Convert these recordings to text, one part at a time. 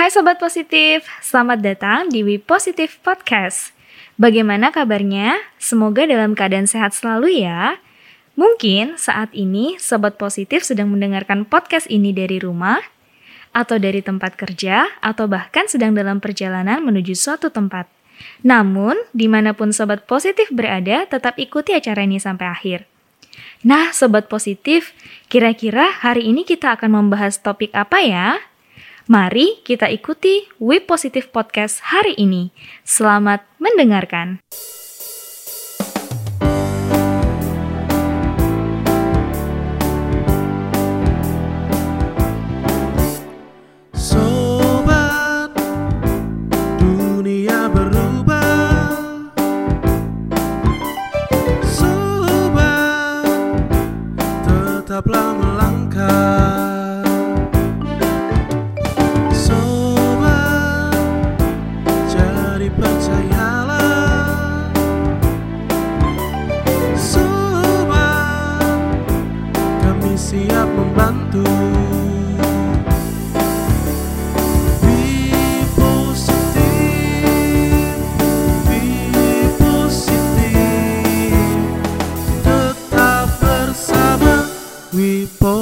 Hai Sobat Positif, selamat datang di We Positive Podcast. Bagaimana kabarnya? Semoga dalam keadaan sehat selalu ya. Mungkin saat ini Sobat Positif sedang mendengarkan podcast ini dari rumah, atau dari tempat kerja, atau bahkan sedang dalam perjalanan menuju suatu tempat. Namun, di mana pun Sobat Positif berada, tetap ikuti acara ini sampai akhir. Nah, Sobat Positif, kira-kira hari ini kita akan membahas topik apa ya? Mari kita ikuti We Positive Podcast hari ini. Selamat mendengarkan.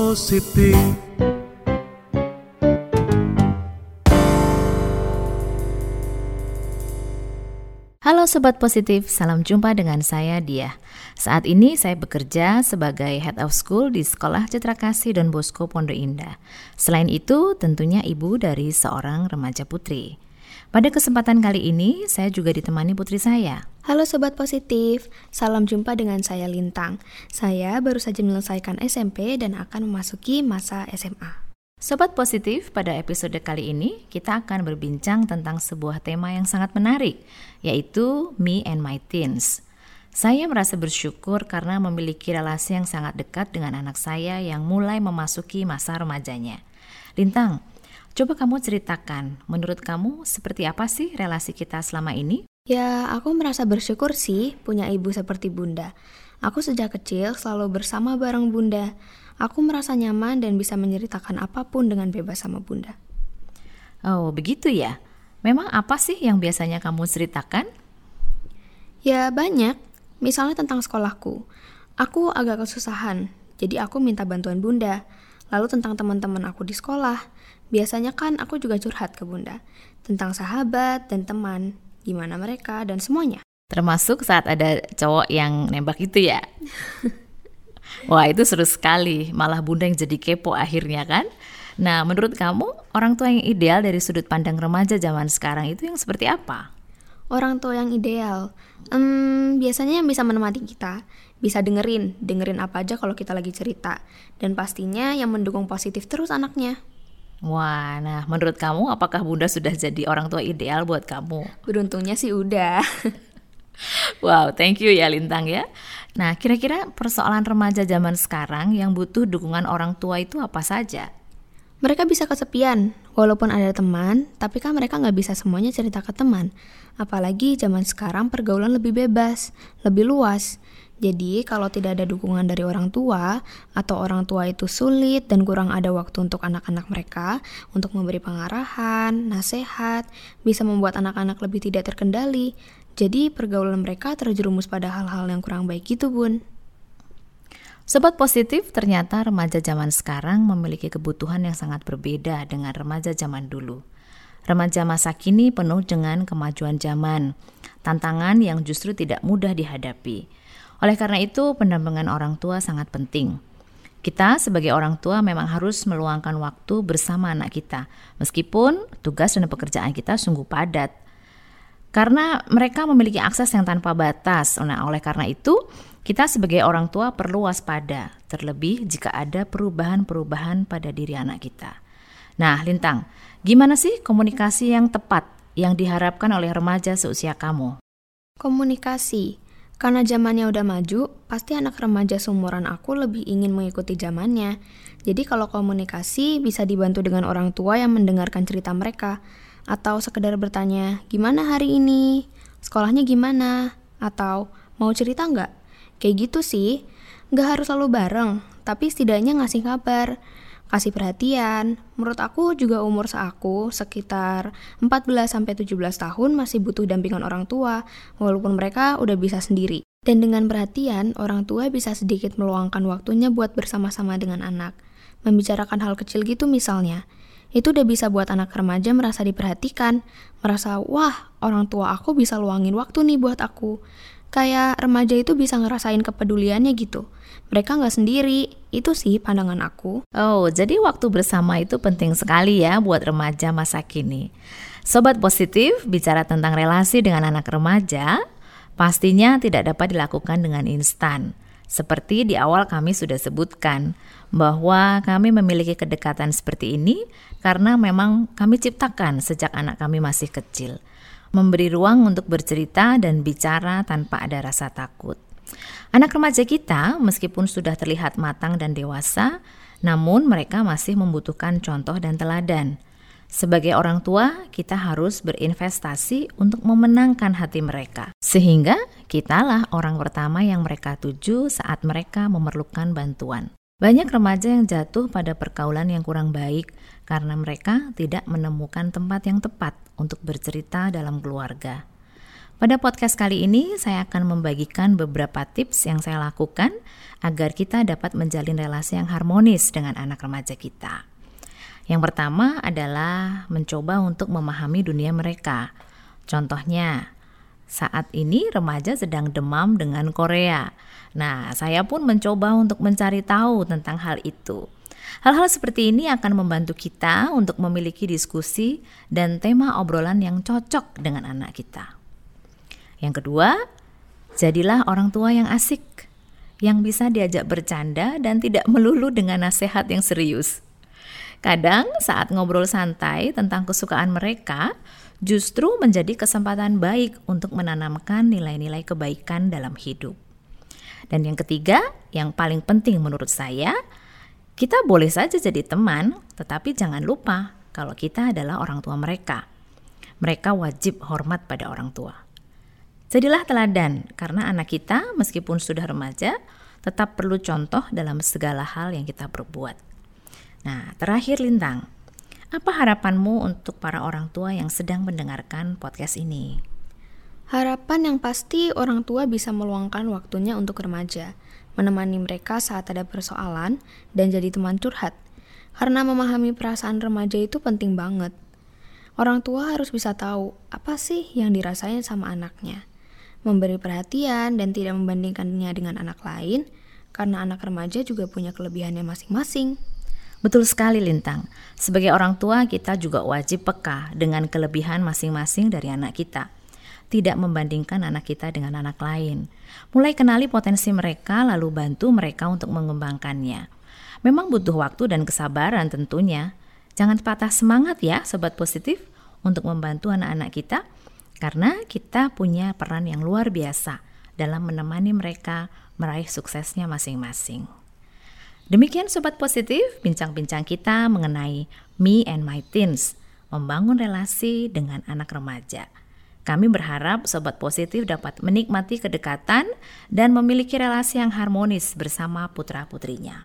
Halo Sobat Positif, salam jumpa dengan saya Dia. Saat ini saya bekerja sebagai Head of School di Sekolah Citra Kasih Don Bosco Pondok Indah. Selain itu, tentunya ibu dari seorang remaja putri. Pada kesempatan kali ini, saya juga ditemani putri saya. Halo Sobat Positif, salam jumpa dengan saya Lintang. Saya baru saja menyelesaikan SMP dan akan memasuki masa SMA. Sobat Positif, pada episode kali ini kita akan berbincang tentang sebuah tema yang sangat menarik, yaitu Me and My Teens. Saya merasa bersyukur karena memiliki relasi yang sangat dekat dengan anak saya yang mulai memasuki masa remajanya. Lintang, coba kamu ceritakan, menurut kamu seperti apa sih relasi kita selama ini? Ya, aku merasa bersyukur sih punya ibu seperti Bunda. Aku sejak kecil selalu bersama bareng Bunda. Aku merasa nyaman dan bisa menceritakan apa pun dengan bebas sama Bunda. Oh, begitu ya? Memang apa sih yang biasanya kamu ceritakan? Ya, banyak. Misalnya tentang sekolahku. Aku agak kesusahan, jadi aku minta bantuan Bunda. Lalu tentang teman-teman aku di sekolah. Biasanya kan aku juga curhat ke Bunda. Tentang sahabat dan teman, gimana mereka dan semuanya. Termasuk saat ada cowok yang nembak itu ya? Wah itu seru sekali, malah bunda yang jadi kepo akhirnya kan? Nah menurut kamu orang tua yang ideal dari sudut pandang remaja zaman sekarang itu yang seperti apa? Orang tua yang ideal, hmm, biasanya yang bisa menemani kita, bisa dengerin, dengerin apa aja kalau kita lagi cerita, dan pastinya yang mendukung positif terus anaknya. Wah, nah menurut kamu apakah bunda sudah jadi orang tua ideal buat kamu? Beruntungnya sih udah. Wow, thank you ya Lintang ya. Nah, kira-kira persoalan remaja zaman sekarang yang butuh dukungan orang tua itu apa saja? Mereka bisa kesepian, walaupun ada teman, tapi kan mereka nggak bisa semuanya cerita ke teman. Apalagi zaman sekarang pergaulan lebih bebas, lebih luas. Jadi kalau tidak ada dukungan dari orang tua, atau orang tua itu sulit dan kurang ada waktu untuk anak-anak mereka, untuk memberi pengarahan, nasihat, bisa membuat anak-anak lebih tidak terkendali. Jadi pergaulan mereka terjerumus pada hal-hal yang kurang baik gitu bun. Sobat positif, ternyata remaja zaman sekarang memiliki kebutuhan yang sangat berbeda dengan remaja zaman dulu. Remaja masa kini penuh dengan kemajuan zaman, tantangan yang justru tidak mudah dihadapi. Oleh karena itu, pendampingan orang tua sangat penting. Kita sebagai orang tua memang harus meluangkan waktu bersama anak kita, meskipun tugas dan pekerjaan kita sungguh padat. Karena mereka memiliki akses yang tanpa batas. Nah, oleh karena itu, kita sebagai orang tua perlu waspada, terlebih jika ada perubahan-perubahan pada diri anak kita. Nah, Lintang, gimana sih komunikasi yang tepat yang diharapkan oleh remaja seusia kamu? Komunikasi. Karena zamannya udah maju, pasti anak remaja seumuran aku lebih ingin mengikuti zamannya. Jadi kalau komunikasi bisa dibantu dengan orang tua yang mendengarkan cerita mereka. Atau sekedar bertanya, gimana hari ini? Sekolahnya gimana? Atau mau cerita nggak? Kayak gitu sih. Nggak harus selalu bareng, tapi setidaknya ngasih kabar. Kasih perhatian. Menurut aku juga umur seaku sekitar 14 sampai 17 tahun masih butuh dampingan orang tua walaupun mereka udah bisa sendiri. Dan dengan perhatian, orang tua bisa sedikit meluangkan waktunya buat bersama-sama dengan anak. Membicarakan hal kecil gitu misalnya. Itu udah bisa buat anak remaja merasa diperhatikan, merasa, wah, orang tua aku bisa luangin waktu nih buat aku. Kayak remaja itu bisa ngerasain kepeduliannya gitu. Mereka nggak sendiri, itu sih pandangan aku. Oh, jadi waktu bersama itu penting sekali ya buat remaja masa kini. Sobat positif, bicara tentang relasi dengan anak remaja, pastinya tidak dapat dilakukan dengan instan. Seperti di awal kami sudah sebutkan, bahwa kami memiliki kedekatan seperti ini karena memang kami ciptakan sejak anak kami masih kecil memberi ruang untuk bercerita dan bicara tanpa ada rasa takut. Anak remaja kita, meskipun sudah terlihat matang dan dewasa, namun mereka masih membutuhkan contoh dan teladan. Sebagai orang tua, kita harus berinvestasi untuk memenangkan hati mereka, sehingga kitalah orang pertama yang mereka tuju saat mereka memerlukan bantuan. Banyak remaja yang jatuh pada pergaulan yang kurang baik karena mereka tidak menemukan tempat yang tepat untuk bercerita dalam keluarga. Pada podcast kali ini, saya akan membagikan beberapa tips yang saya lakukan agar kita dapat menjalin relasi yang harmonis dengan anak remaja kita. Yang pertama adalah mencoba untuk memahami dunia mereka. Contohnya, saat ini remaja sedang demam dengan Korea. Nah, saya pun mencoba untuk mencari tahu tentang hal itu. Hal-hal seperti ini akan membantu kita untuk memiliki diskusi dan tema obrolan yang cocok dengan anak kita. Yang kedua, jadilah orang tua yang asik, yang bisa diajak bercanda dan tidak melulu dengan nasihat yang serius. Kadang saat ngobrol santai tentang kesukaan mereka, justru menjadi kesempatan baik untuk menanamkan nilai-nilai kebaikan dalam hidup. Dan yang ketiga, yang paling penting menurut saya, kita boleh saja jadi teman, tetapi jangan lupa kalau kita adalah orang tua mereka. Mereka wajib hormat pada orang tua. Jadilah teladan, karena anak kita, meskipun sudah remaja, tetap perlu contoh dalam segala hal yang kita perbuat. Nah, terakhir Lintang, apa harapanmu untuk para orang tua yang sedang mendengarkan podcast ini? Harapan yang pasti orang tua bisa meluangkan waktunya untuk remaja, menemani mereka saat ada persoalan, dan jadi teman curhat. Karena memahami perasaan remaja itu penting banget. Orang tua harus bisa tahu apa sih yang dirasain sama anaknya. Memberi perhatian dan tidak membandingkannya dengan anak lain, karena anak remaja juga punya kelebihannya masing-masing. Betul sekali Lintang. Sebagai orang tua kita juga wajib peka dengan kelebihan masing-masing dari anak kita. Tidak membandingkan anak kita dengan anak lain. Mulai kenali potensi mereka lalu bantu mereka untuk mengembangkannya. Memang butuh waktu dan kesabaran tentunya. Jangan patah semangat ya sobat positif untuk membantu anak-anak kita karena kita punya peran yang luar biasa dalam menemani mereka meraih suksesnya masing-masing. Demikian Sobat Positif, bincang-bincang kita mengenai Me and My Teens, membangun relasi dengan anak remaja. Kami berharap Sobat Positif dapat menikmati kedekatan dan memiliki relasi yang harmonis bersama putra-putrinya.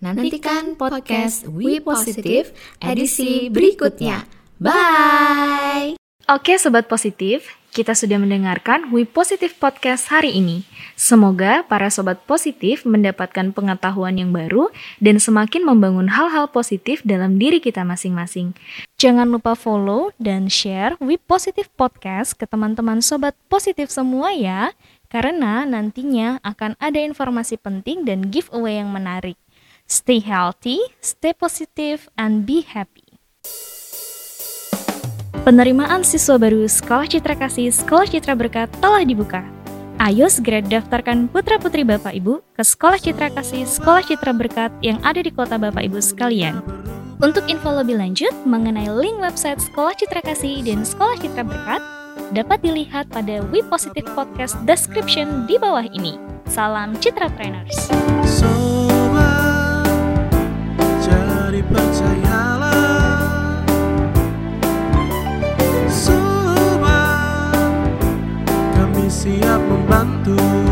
Nantikan podcast We Positive edisi berikutnya. Bye! Oke Sobat Positif, kita sudah mendengarkan We Positive Podcast hari ini. Semoga para sobat positif mendapatkan pengetahuan yang baru dan semakin membangun hal-hal positif dalam diri kita masing-masing. Jangan lupa follow dan share We Positive Podcast ke teman-teman sobat positif semua ya, karena nantinya akan ada informasi penting dan giveaway yang menarik. Stay healthy, stay positive, and be happy. Penerimaan siswa baru Sekolah Citra Kasih Sekolah Citra Berkat telah dibuka. Ayo segera daftarkan putra-putri Bapak Ibu ke Sekolah Citra Kasih Sekolah Citra Berkat yang ada di kota Bapak Ibu sekalian. Untuk info lebih lanjut mengenai link website Sekolah Citra Kasih dan Sekolah Citra Berkat, dapat dilihat pada We Positive Podcast description di bawah ini. Salam Citra Trainers. Sobat, jadi percaya siap membantu.